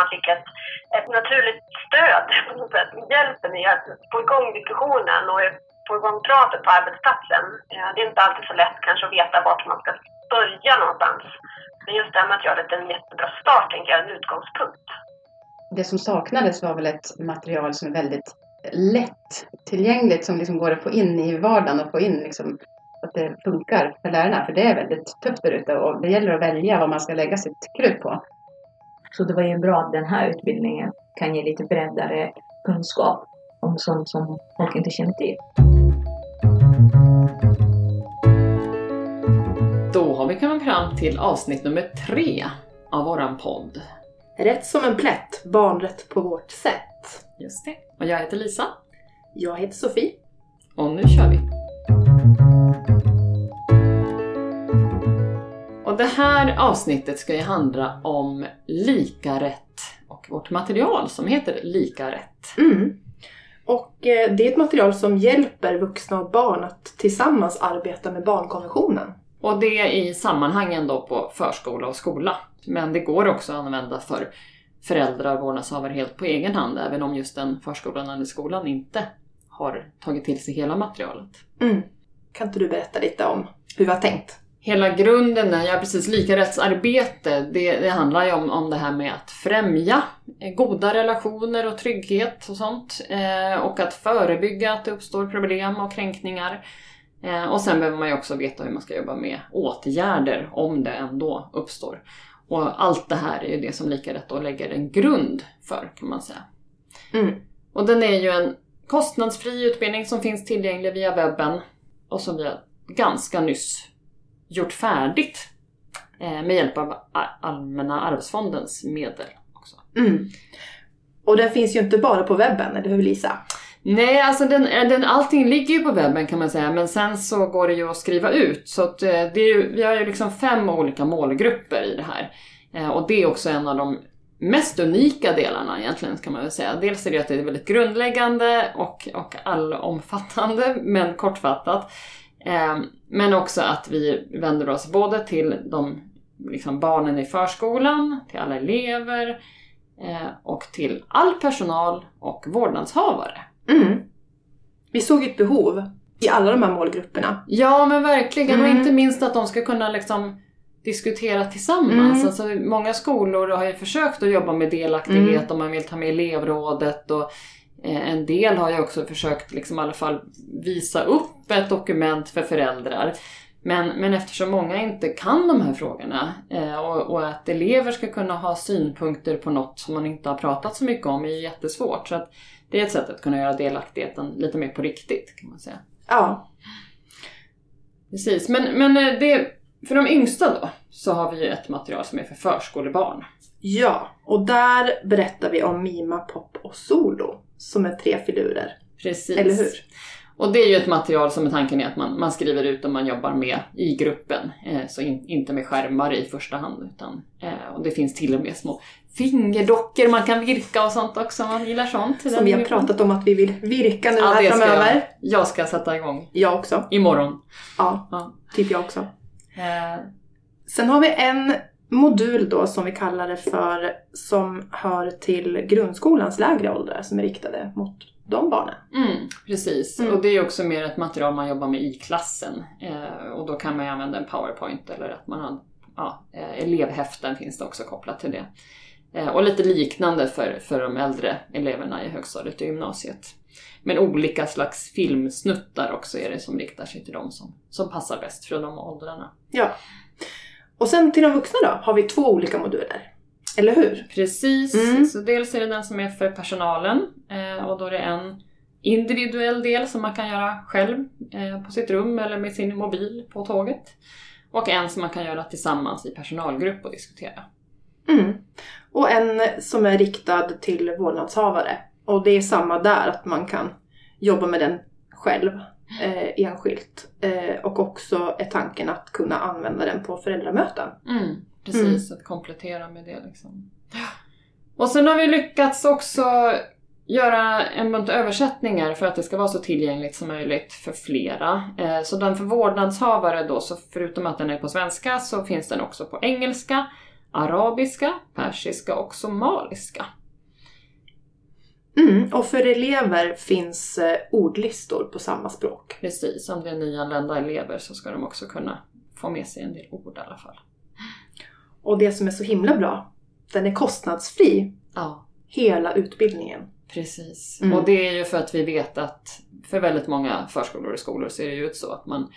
man fick ett, ett naturligt stöd på något sätt. Hjälpen i att få igång diskussionen och få igång pratet på arbetsplatsen. Eh, det är inte alltid så lätt kanske att veta vart man ska börja någonstans. Men just det här med att göra det en jättebra start, tänker jag, en utgångspunkt. Det som saknades var väl ett material som är väldigt lätt tillgängligt som liksom går att få in i vardagen och få in liksom att det funkar för lärarna. För det är väldigt tufft där ute och det gäller att välja vad man ska lägga sitt krut på. Så det var ju bra att den här utbildningen kan ge lite bredare kunskap om sånt som folk inte känner till. Då har vi kommit fram till avsnitt nummer tre av våran podd. Rätt som en plätt, barnrätt på vårt sätt. Just det. Och jag heter Lisa. Jag heter Sofie. Och nu kör vi! Och det här avsnittet ska ju handla om lika rätt och vårt material som heter Lika rätt. Mm. Och eh, det är ett material som hjälper vuxna och barn att tillsammans arbeta med barnkonventionen. Och det är i sammanhangen då på förskola och skola. Men det går också att använda för föräldrar och vårdnadshavare helt på egen hand, även om just den förskolan eller skolan inte har tagit till sig hela materialet. Mm. Kan inte du berätta lite om hur vi har tänkt? Hela grunden, ja precis, likarättsarbete, det, det handlar ju om, om det här med att främja goda relationer och trygghet och sånt. Eh, och att förebygga att det uppstår problem och kränkningar. Eh, och sen behöver man ju också veta hur man ska jobba med åtgärder om det ändå uppstår. Och allt det här är ju det som Lika Rätt då lägger en grund för kan man säga. Mm. Och den är ju en kostnadsfri utbildning som finns tillgänglig via webben och som vi ganska nyss gjort färdigt eh, med hjälp av Allmänna arvsfondens medel. också. Mm. Och den finns ju inte bara på webben, eller hur Lisa? Nej, alltså den, den, allting ligger ju på webben kan man säga, men sen så går det ju att skriva ut. Så att, eh, det är ju, vi har ju liksom fem olika målgrupper i det här. Eh, och det är också en av de mest unika delarna egentligen kan man väl säga. Dels är det att det är väldigt grundläggande och, och allomfattande, men kortfattat. Eh, men också att vi vänder oss både till de liksom barnen i förskolan, till alla elever eh, och till all personal och vårdnadshavare. Mm. Vi såg ett behov i alla de här målgrupperna. Ja men verkligen Mm. och inte minst att de ska kunna liksom diskutera tillsammans. Mm. Alltså, många skolor har ju försökt att jobba med delaktighet Mm. och man vill ta med elevrådet och en del har ju också försökt liksom i alla fall visa upp ett dokument för föräldrar. Men, men eftersom många inte kan de här frågorna eh, och, och att elever ska kunna ha synpunkter på något som man inte har pratat så mycket om är ju jättesvårt. Så att det är ett sätt att kunna göra delaktigheten lite mer på riktigt kan man säga. Ja. Precis, men, men eh, det, för de yngsta då så har vi ju ett material som är för förskolebarn. Ja, och där berättar vi om Mima, Pop och Solo som är tre filurer. Precis. Eller hur? Och det är ju ett material som är tanken är att man, man skriver ut och man jobbar med i gruppen. Eh, så in, inte med skärmar i första hand. Utan, eh, och det finns till och med små fingerdockor man kan virka och sånt också om man gillar sånt. Som vi har pratat om att vi vill virka nu Ja, här det ska framöver. jag, jag ska sätta igång Jag också. imorgon. Ja, Ja. typ jag också. Eh, Sen har vi en modul då som vi kallar det för som hör till grundskolans lägre åldrar som är riktade mot de barnen. Mm, precis, Mm. och det är också mer ett material man jobbar med i klassen. Eh, och då kan man ju använda en powerpoint eller att man har ja, eh, elevhäften finns det också kopplat till det. Eh, och lite liknande för, för de äldre eleverna i högstadiet och gymnasiet. Men olika slags filmsnuttar också är det som riktar sig till dem som, som passar bäst för de åldrarna. Ja. Och sen till de vuxna då har vi två olika moduler. Eller hur? Precis, Mm. så dels är det den som är för personalen eh, och då är det en individuell del som man kan göra själv eh, på sitt rum eller med sin mobil på tåget. Och en som man kan göra tillsammans i personalgrupp och diskutera. Mm. Och en som är riktad till vårdnadshavare. Och det är samma där, att man kan jobba med den själv eh, enskilt. Eh, och också är tanken att kunna använda den på föräldramöten. Mm, precis, att komplettera med det liksom. Och sen har vi lyckats också göra en bunt översättningar för att det ska vara så tillgängligt som möjligt för flera. Eh, Så den för vårdnadshavare då, så förutom att den är på svenska så finns den också på engelska, arabiska, persiska och somaliska. Mm, och för elever finns eh, ordlistor på samma språk. Precis, om det är nyanlända elever så ska de också kunna få med sig en del ord i alla fall. Och det som är så himla bra, den är kostnadsfri Ja, hela utbildningen. precis. Mm. Och det är ju för att vi vet att för väldigt många förskolor och skolor ser det ut så att man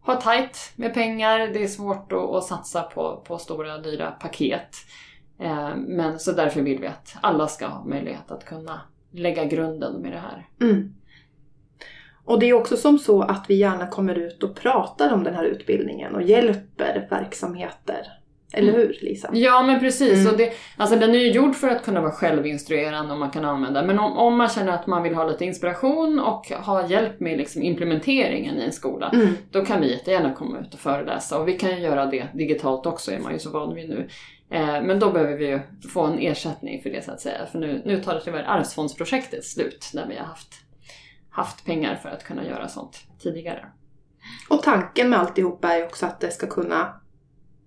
har tajt med pengar, det är svårt att, att satsa på, på stora dyra paket. Eh, men så därför vill vi att alla ska ha möjlighet att kunna lägga grunden med det här. Mm. Och det är också som så att vi gärna kommer ut och pratar om den här utbildningen och hjälper verksamheter. Eller hur Lisa? Ja men precis, Mm. och det, alltså den är ju gjord för att kunna vara självinstruerande och man kan använda. Men om, om man känner att man vill ha lite inspiration och ha hjälp med liksom implementeringen i en skola, Mm. då kan vi jättegärna komma ut och föreläsa. Och vi kan ju göra det digitalt också, är man ju så van vid nu. Eh, men då behöver vi ju få en ersättning för det så att säga. För nu, nu tar det tyvärr Arvsfondsprojektet slut, där vi har haft, haft pengar för att kunna göra sånt tidigare. Och tanken med alltihopa är också att det ska kunna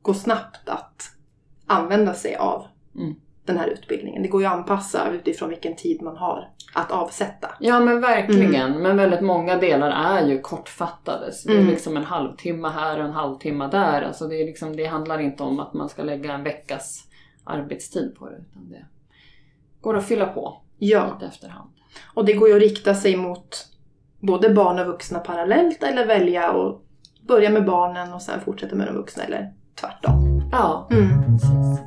gå snabbt att använda sig av Mm. den här utbildningen. Det går ju att anpassa utifrån vilken tid man har att avsätta. Ja men verkligen, men väldigt många delar är ju kortfattade. Så det är Mm. liksom en halvtimme här och en halvtimme där. Alltså det, är liksom, det handlar inte om att man ska lägga en veckas arbetstid på det. Utan det går att fylla på Ja, lite efterhand. och det går ju att rikta sig mot både barn och vuxna parallellt eller välja att börja med barnen och sen fortsätta med de vuxna eller tvärtom. Ja, Mm. precis.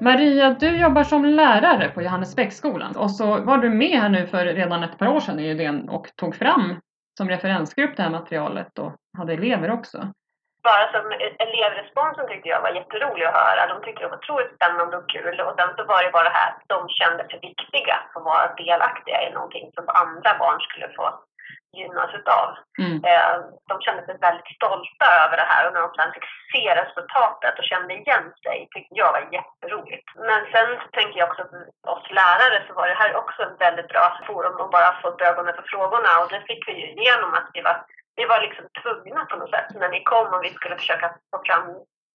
Maria, du jobbar som lärare på Johannesbäcksskolan och så var du med här nu för redan ett par år sedan i idén och tog fram som referensgrupp det här materialet och hade elever också. Bara som elevresponsen tyckte jag var jätterolig att höra. De tyckte det var otroligt spännande och kul. Och sen så var det bara det här att de kände sig viktiga för att vara delaktiga i någonting som andra barn skulle få gynnas utav. Mm. Eh, De kände sig väldigt stolta över det här och när de sen fick se resultatet och kände igen sig tyckte jag var jätteroligt. Men sen tänker jag också att för oss lärare så var det här också ett väldigt bra forum att bara få upp ögonen för frågorna och det fick vi ju genom att vi var, vi var liksom tvungna på något sätt när ni kom och vi skulle försöka få fram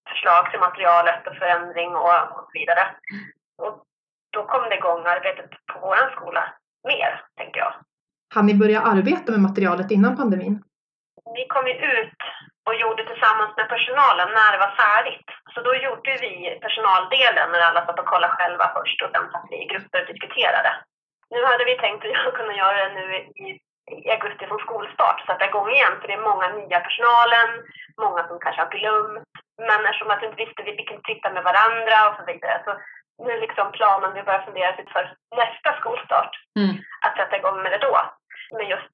förslag till materialet och förändring och, och så vidare. Och då kom det igång arbetet på våran skola mer, tänker jag. Har ni börjat arbeta med materialet innan pandemin? vi kom ju ut och gjorde tillsammans med personalen när det var färdigt. Så då gjorde vi personaldelen när alla satt och kollade själva först och sen satt vi i grupper och diskuterade. Nu hade vi tänkt att kunna göra det nu i, i augusti som skolstart, sätta igång igen. För det är många nya personalen, många som kanske har glömt. Men eftersom att vi inte visste, vi fick inte sitta med varandra och så vidare. Så nu är liksom planen, vi börjar fundera för nästa skolstart, Mm. att sätta igång med det då med just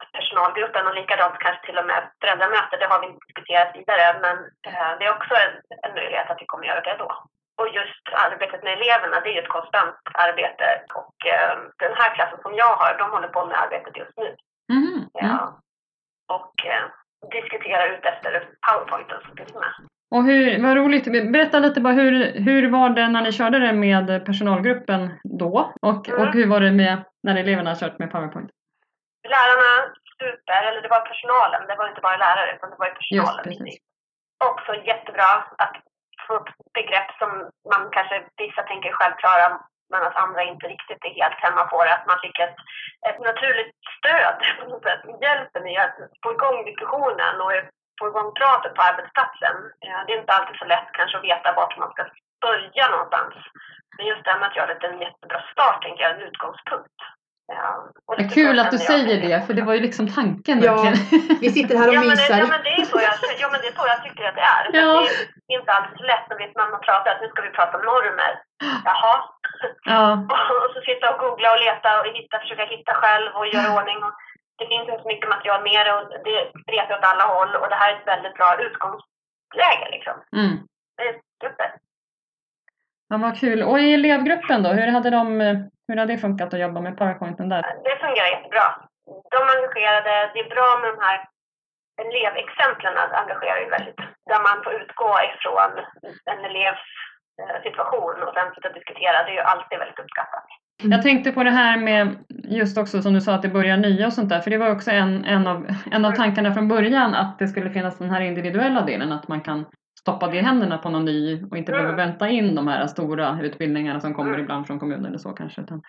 personalgruppen och likadant kanske till och med föräldramöte. Det har vi inte diskuterat vidare men eh, det är också en, en möjlighet att vi kommer göra det då. Och just arbetet med eleverna, det är ju ett konstant arbete och eh, den här klassen som jag har, de håller på med arbetet just nu. Mhm. Ja. Mm. Och eh, diskuterar ut efter powerpointen som finns med. Och hur, vad roligt, berätta lite bara hur, hur var det när ni körde det med personalgruppen då? Och, Mm. och hur var det med när eleverna kört med PowerPoint? Lärarna super, eller det var personalen, det var inte bara lärare utan det var Just personalen. precis. också jättebra att få upp begrepp som man kanske vissa tänker självklara medan andra inte riktigt är helt hemma på det. Att man fick ett, ett naturligt stöd sätt. Hjälpen i att få igång diskussionen och få igång pratet på arbetsplatsen. Det är inte alltid så lätt kanske att veta vart man ska börja någonstans. Men just det här materialet är en jättebra start, tänker jag, en utgångspunkt. Ja, lite kul att du jag. säger det, för det var ju liksom tanken Ja. verkligen. Vi sitter här och Ja men, det, mysar. ja men det är så jag, ja, men det är så jag tycker att det är. Ja. Det är inte alltid så lätt när vi- när man pratar att nu ska vi prata om normer. Jaha. Ja. Och så sitta och googla och leta och hitta, försöka hitta själv och göra ordning. Och det finns inte så mycket material mer och det spretar åt alla håll och det här är ett väldigt bra utgångsläge liksom. Mm. Det är super. Ja, vad kul. Och i elevgruppen då, hur hade, de, eh, hur hade det funkat att jobba med PowerPointen där? Det fungerar jättebra. De är engagerade, det är bra med de här elevexemplen engagerar ju väldigt. Där man får utgå ifrån en elevs eh, situation och sen sitta och diskutera. Det är ju alltid väldigt uppskattat. Jag tänkte på det här med just också som du sa att det börjar nya och sånt där, för det var också en, en, av, en av tankarna från början att det skulle finnas den här individuella delen, att man kan stoppade i händerna på någon ny och inte behöver vänta in de här stora utbildningarna som kommer Mm. ibland från kommunen eller så kanske. Utan,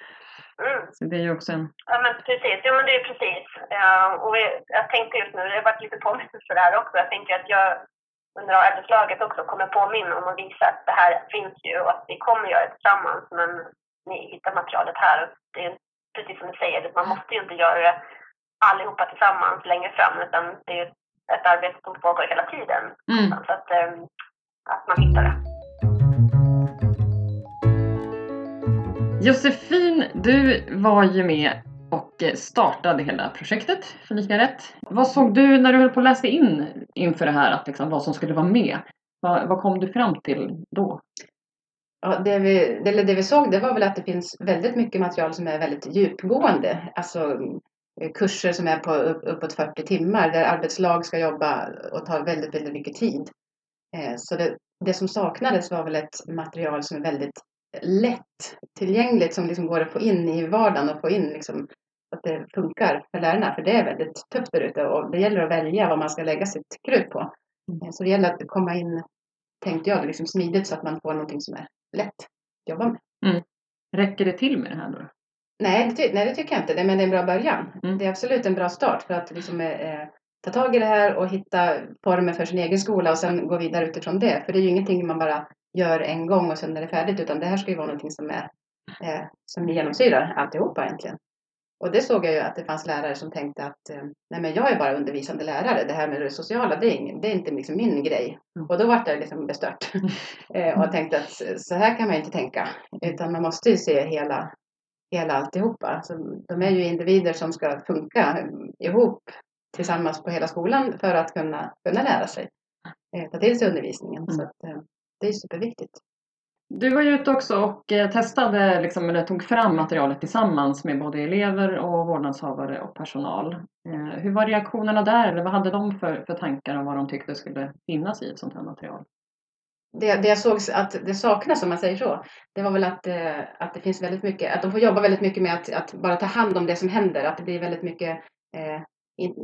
Mm. så det är ju också en... Ja men precis, jo men det är precis. Ja, och vi, jag tänkte just nu, det har varit lite påminnelse där också. Jag tänker att jag under arbetslaget också kommer påminna om att visa att det här finns ju och att vi kommer göra det tillsammans. Men ni hittar materialet här och det är precis som du säger, man måste ju inte göra det allihopa tillsammans längre fram utan det är ett arbete som pågår hela tiden. Mm. Så att, eh, att man hittar det. Josefin, du var ju med och startade hela projektet för Lika Rätt. Vad såg du när du höll på att läsa in inför det här, att liksom, vad som skulle vara med? Vad, vad kom du fram till då? Ja, det, vi, eller det vi såg det var väl att det finns väldigt mycket material som är väldigt djupgående. Alltså kurser som är på upp, uppåt 40 timmar där arbetslag ska jobba och ta väldigt, väldigt mycket tid. Eh, Så det, det som saknades var väl ett material som är väldigt lätt tillgängligt som liksom går att få in i vardagen och få in liksom att det funkar för lärarna. För det är väldigt tufft där ute och det gäller att välja vad man ska lägga sitt krut på. Eh, Så det gäller att komma in, tänkte jag, liksom smidigt så att man får någonting som är lätt att jobba med. Räcker det till med det här då? Nej, det, ty- nej, det tycker jag inte. Det, men det är en bra början. Mm. Det är absolut en bra start för att liksom, eh, ta tag i det här och hitta former för sin egen skola och sen gå vidare utifrån det. För det är ju ingenting man bara gör en gång och sen är det färdigt utan det här ska ju vara någonting som, är, eh, som genomsyrar alltihopa egentligen. Och det såg jag ju att det fanns lärare som tänkte att eh, nej men jag är bara undervisande lärare. Det här med det sociala det är, ing, det är inte liksom min grej. Mm. Och då var det liksom bestört. eh, och tänkte att så här kan man inte tänka. Utan man måste ju se hela, hela alltihopa. Alltså, de är ju individer som ska funka ihop tillsammans på hela skolan för att kunna, kunna lära sig. Eh, ta till sig undervisningen. Så att, eh, det är superviktigt. Du var ju ute också och eh, testade, liksom, eller tog fram materialet tillsammans med både elever och vårdnadshavare och personal. Eh, hur var reaktionerna där? Eller vad hade de för, för tankar om vad de tyckte skulle finnas i ett sånt här material? Det, det jag såg att det saknas, om man säger så, det var väl att, eh, att det finns väldigt mycket, att de får jobba väldigt mycket med att, att bara ta hand om det som händer. Att det blir väldigt mycket eh,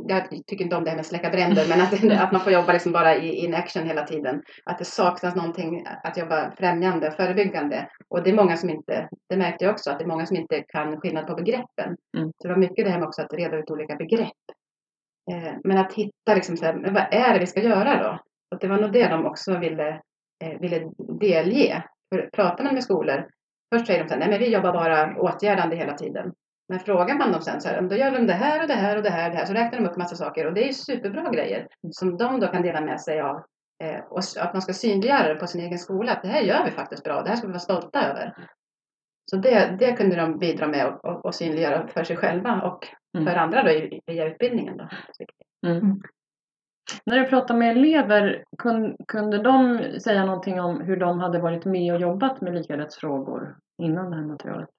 jag tycker inte om det här med släcka bränder, men att, att man får jobba liksom bara i in action hela tiden. Att det saknas någonting att jobba främjande och förebyggande. Och det är många som inte, det märkte jag också, att det är många som inte kan skillnad på begreppen. Mm. Så det var mycket det här med också att reda ut olika begrepp. Eh, men att hitta liksom så här, vad är det vi ska göra då? Och det var nog det de också ville, ville delge. För pratar man med skolor, först säger de så här, nej men vi jobbar bara åtgärdande hela tiden. Men frågar man dem sen så här, då gör de det här och det här och det här och det här. Så räknar de upp massa saker och det är superbra grejer som de då kan dela med sig av. Eh, och att man ska synliggöra det på sin egen skola. Att det här gör vi faktiskt bra. Det här ska vi vara stolta över. Så det, det kunde de bidra med och, och, och synliggöra för sig själva och Mm. för andra då i- via utbildningen. Då. Mm. När du pratade med elever, kun, kunde de säga någonting om hur de hade varit med och jobbat med likarättsfrågor innan det här materialet?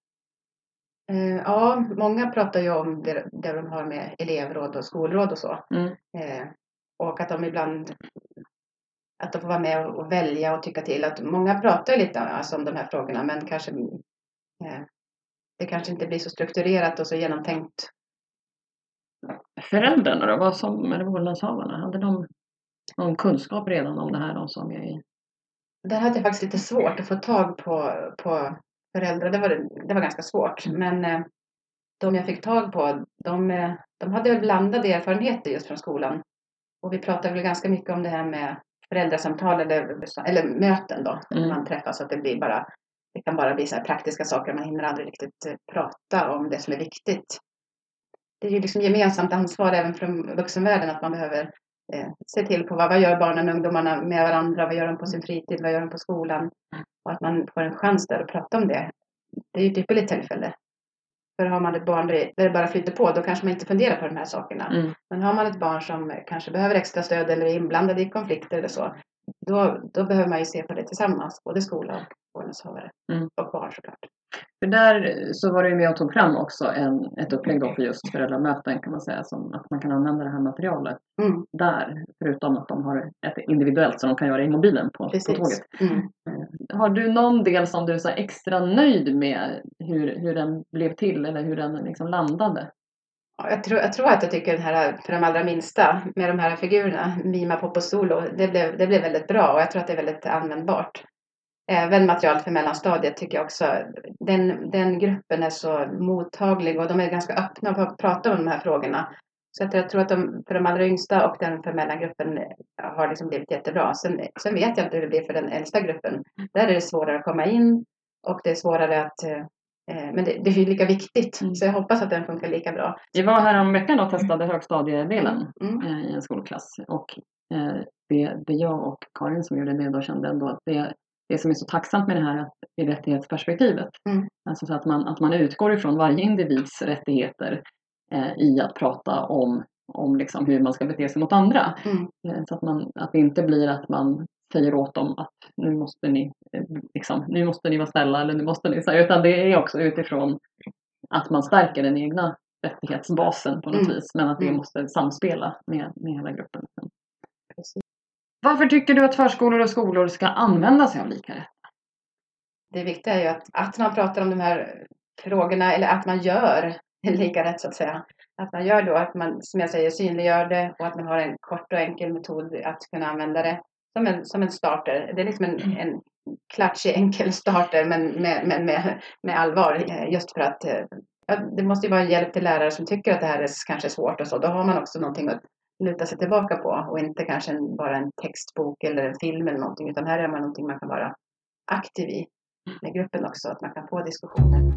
Eh, ja, många pratar ju om det, det de har med elevråd och skolråd och så. Mm. Eh, och att de ibland att de får vara med och, välja och tycka till. Att många pratar lite alltså, om de här frågorna men kanske eh, det kanske inte blir så strukturerat och så genomtänkt. Föräldrarna då, vad som, eller vårdnadshavarna, hade de någon kunskap redan om det här de som är i? Där hade jag faktiskt lite svårt att få tag på, på föräldrar. Det var, det var ganska svårt. Men eh, de jag fick tag på, de, eh, de hade väl blandade erfarenheter just från skolan. Och vi pratade väl ganska mycket om det här med föräldrasamtal eller, eller möten då. När Mm. man träffas så att det blir bara, det kan bara bli så praktiska saker. Man hinner aldrig riktigt eh, prata om det som är viktigt. Det är ju liksom gemensamt ansvar även från vuxenvärlden att man behöver eh, se till på vad, vad gör barnen och ungdomarna med varandra, vad gör de på sin fritid, vad gör de på skolan. Och att man får en chans där att prata om det. Det är ju ett ypperligt tillfälle. För har man ett barn där det- bara flyter på, då kanske man inte funderar på de här sakerna. Mm. Men har man ett barn som kanske behöver extra stöd eller är inblandad i konflikter eller så, då, då behöver man ju se på det tillsammans, både skola och vårdnadshavare. Mm. Och barn såklart. För där så var du ju med och tog fram också en, ett upplägg för just föräldramöten kan man säga, som att man kan använda det här materialet Mm, där, förutom att de har ett individuellt som de kan göra i mobilen på, på tåget. Mm. Har du någon del som du är extra nöjd med hur, hur den blev till eller hur den liksom landade? Ja, Jag tror, jag tror att jag tycker den här för de allra minsta med de här figurerna, Mima, Pop och Solo, det blev, det blev väldigt bra och jag tror att det är väldigt användbart. Även material för mellanstadiet tycker jag också. Den, den gruppen är så mottaglig och de är ganska öppna för att prata om de här frågorna. Så att jag tror att de, för de allra yngsta och den för mellangruppen har liksom blivit jättebra. Sen, sen vet jag inte hur det blir för den äldsta gruppen. Där är det svårare att komma in och det är svårare att eh, eh, men det, det är ju lika viktigt, Mm. så jag hoppas att den funkar lika bra. Vi var här om veckan och testade högstadiedelen Mm. eh, i en skolklass. Och eh, det, det jag och Karin som gjorde det då kände ändå att det, det som är så tacksamt med det här är rättighetsperspektivet. Mm. Alltså så att man, att man utgår ifrån varje individs rättigheter eh, i att prata om, om liksom hur man ska bete sig mot andra. Mm. Eh, så att, man, att det inte blir att man säger åt dem att nu måste ni, eh, liksom, nu måste ni vara snälla eller nu måste ni, så här, utan det är också utifrån att man stärker den egna rättighetsbasen på något Mm. vis. Men att det Mm. måste samspela med, med hela gruppen. Precis. Varför tycker du att förskolor och skolor ska använda sig av lika rätt? Det viktiga är ju att, att man pratar om de här frågorna eller att man gör lika rätt så att säga. Att man gör då att man, som jag säger, synliggör det och att man har en kort och enkel metod att kunna använda det som en, som en starter. Det är liksom en, en klatschig enkel starter men med, med, med, med allvar just för att eh, ja, det måste ju vara en hjälp till lärare som tycker att det här är kanske svårt och så. Då har man också någonting att luta sig tillbaka på och inte kanske bara en textbok eller en film eller någonting utan här är man någonting man kan vara aktiv i med gruppen också, att man kan få diskussioner.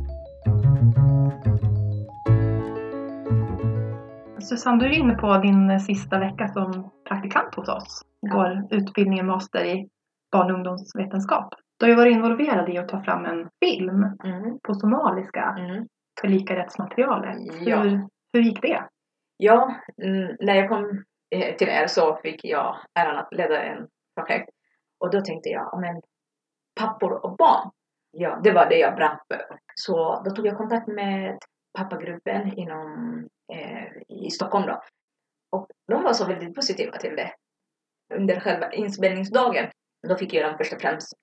Susanne, du är inne på din sista vecka som praktikant hos oss. Går utbildningen master i barn och ungdomsvetenskap. Du har ju varit involverad i att ta fram en film Mm. på somaliska Mm. för lika rättsmaterialet. Ja. Hur, hur gick det? Ja, mm, när jag kom eh, till er så fick jag äran att leda en projekt. Och då tänkte jag, men pappor och barn. Ja, det var det jag brann för. Så då tog jag kontakt med pappagruppen inom, eh, i Stockholm då. Och de var så väldigt positiva till det. Under själva inspelningsdagen, då fick jag först och främst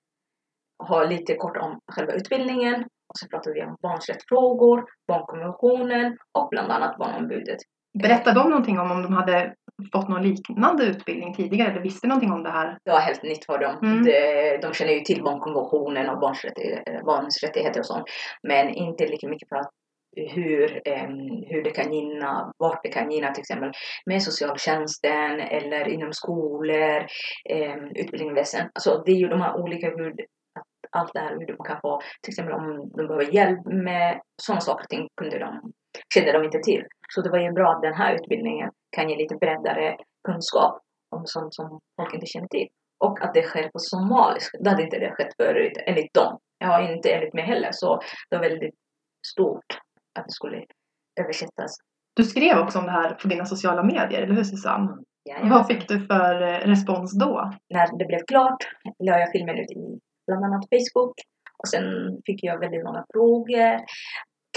ha lite kort om själva utbildningen. Och så pratade vi om barns rättsfrågor, barnkonventionen och bland annat barnombudet. Berättade de någonting om om de hade fått någon liknande utbildning tidigare eller visste någonting om det här? det var helt nytt för dem. Mm. De, de känner ju till barnkonventionen och barns, rättigheter, barns rättigheter och sånt. Men inte lika mycket för att hur, em, hur det kan gynna, vart det kan gynna till exempel med socialtjänsten eller inom skolor, um, utbildningsväsen. Alltså det är ju de här olika hur, allt det här hur de kan få, till exempel om de behöver hjälp med sådana saker och ting kunde de, kände de inte till. Så det var ju bra att den här utbildningen kan ge lite bredare kunskap om sånt som folk inte känner till. Och att det sker på somaliska. Det hade inte det skett förut, enligt dem. Ja, inte enligt mig heller. Så det var väldigt stort att det skulle översättas. Du skrev också om det här på dina sociala medier, eller hur Susanne? Ja, Vad fick du för eh, respons då? När det blev klart la jag filmen ut i bland annat Facebook. Och sen fick jag väldigt många frågor.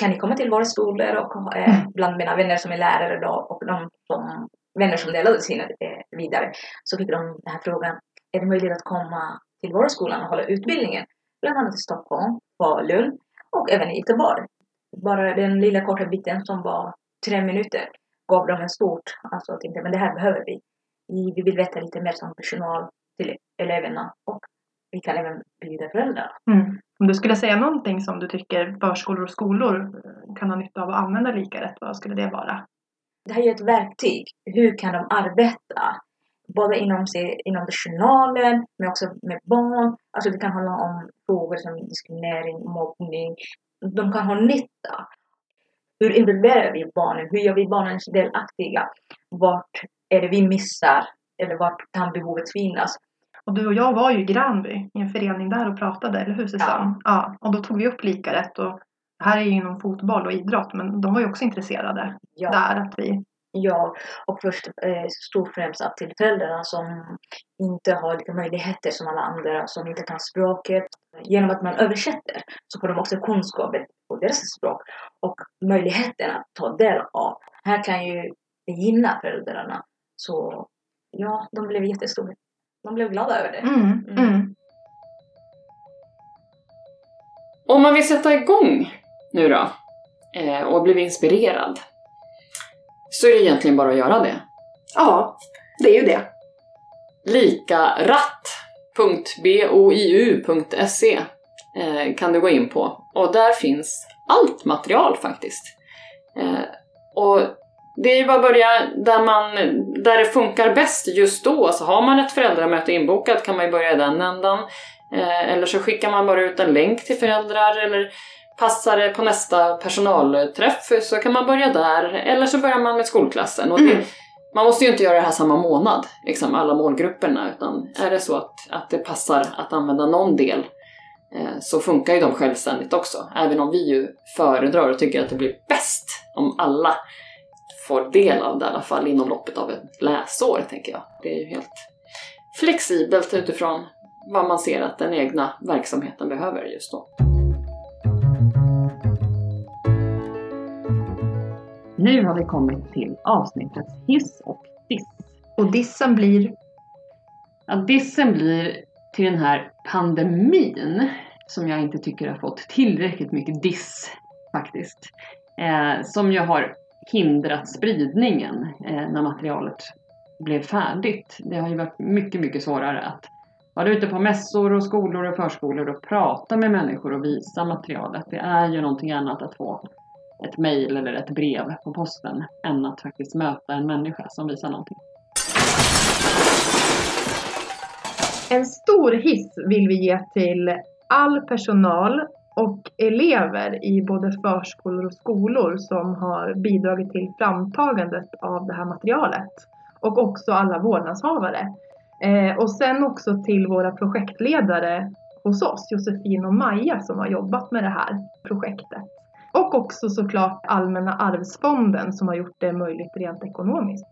Kan ni komma till våra skolor? Och eh, bland mina vänner som är lärare då och de som, vänner som delade sina eh, vidare så fick de den här frågan. Är det möjligt att komma till våra skolan och hålla utbildningen? Bland annat i Stockholm, Falun och även i Göteborg. Bara den lilla korta biten som var tre minuter gav dem en stort, alltså tänkte men det här behöver vi. Vi, vi vill veta lite mer som personal till eleverna och vi kan även bjuda föräldrar. Mm. Om du skulle säga någonting som du tycker förskolor och skolor eh, kan ha nytta av att använda lika rätt, vad skulle det vara? Det här är ju ett verktyg. Hur kan de arbeta? Både inom, sig, inom personalen, men också med barn. Alltså det kan handla om frågor som diskriminering, mobbning. De kan ha nytta. Hur involverar vi barnen? Hur gör vi barnen delaktiga? Vart är det vi missar? Eller vart kan behovet finnas? Och du och jag var ju i Granby i en förening där och pratade, eller hur Susanne? Ja. Och då tog vi upp lika rätt och det här är ju inom fotboll och idrott, men de var ju också intresserade Ja. där att vi Ja, och först eh, stod främst att till föräldrarna som inte har lika möjligheter som alla andra, som inte kan språket. Genom att man översätter så får de också kunskaper på deras språk och möjligheten att ta del av. Här kan ju det gynna föräldrarna. Så ja, de blev jättestora. De blev glada över det. Mm, mm. Om man vill sätta igång nu då eh, och bli inspirerad. så är det egentligen bara att göra det. Ja, det är ju det. likaratt.boiu.se eh, kan du gå in på och där finns allt material faktiskt. Eh, och det är ju bara att börja där, man, där det funkar bäst just då. Så har man ett föräldramöte inbokat kan man ju börja i den ändan. Eh, eller så skickar man bara ut en länk till föräldrar eller passar det på nästa personalträff så kan man börja där. Eller så börjar man med skolklassen. Och det, Mm. Man måste ju inte göra det här samma månad, liksom alla målgrupperna, utan är det så att, att det passar att använda någon del eh, så funkar ju de självständigt också. Även om vi ju föredrar och tycker att det blir bäst om alla får del av det i alla fall inom loppet av ett läsår, tänker jag. Det är ju helt flexibelt utifrån vad man ser att den egna verksamheten behöver just då. Nu har vi kommit till avsnittets hiss och diss. Och dissen blir Ja, dissen blir till den här pandemin som jag inte tycker har fått tillräckligt mycket diss faktiskt. Eh, som ju har hindrat spridningen eh, när materialet blev färdigt. Det har ju varit mycket, mycket svårare att vara ute på mässor och skolor och förskolor och prata med människor och visa materialet. Det är ju någonting annat att få ett mejl eller ett brev på posten än att faktiskt möta en människa som visar någonting. En stor hiss vill vi ge till all personal och elever i både förskolor och skolor som har bidragit till framtagandet av det här materialet. Och också alla vårdnadshavare. Eh, och sen också till våra projektledare hos oss, Josefin och Maja som har jobbat med det här projektet. Och också såklart Allmänna arvsfonden som har gjort det möjligt rent ekonomiskt.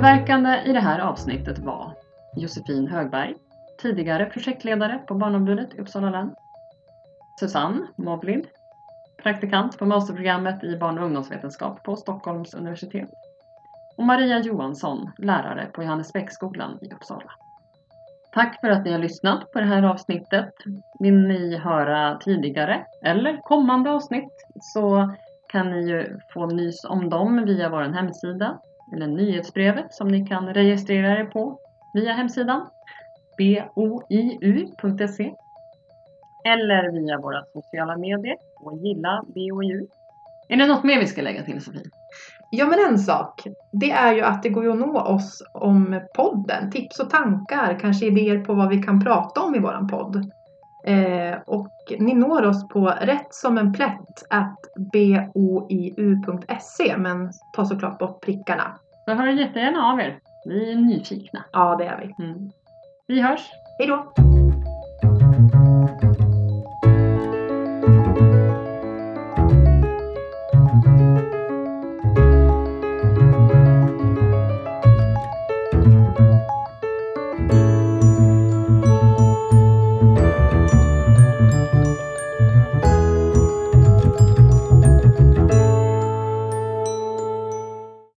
Medverkande i det här avsnittet var Josefin Högberg, tidigare projektledare på Barnombudet i Uppsala län. Susanne Moblid, praktikant på masterprogrammet i barn och ungdomsvetenskap på Stockholms universitet. Och Maria Johansson, lärare på Johannesbäcksskolan i Uppsala. Tack för att ni har lyssnat på det här avsnittet. Vill ni höra tidigare eller kommande avsnitt så kan ni ju få nys om dem via vår hemsida eller nyhetsbrevet som ni kan registrera er på via hemsidan boiu.se eller via våra sociala medier och gilla BOIU. Är det något mer vi ska lägga till Sofie? Ja men en sak, det är ju att det går ju att nå oss om podden. Tips och tankar, kanske idéer på vad vi kan prata om i våran podd. Eh, och ni når oss på rätt som en plätt at boiu.se men ta såklart bort prickarna. Så hör jättegärna av er. Vi är nyfikna. Ja det är vi. Mm. Vi hörs! Hej då!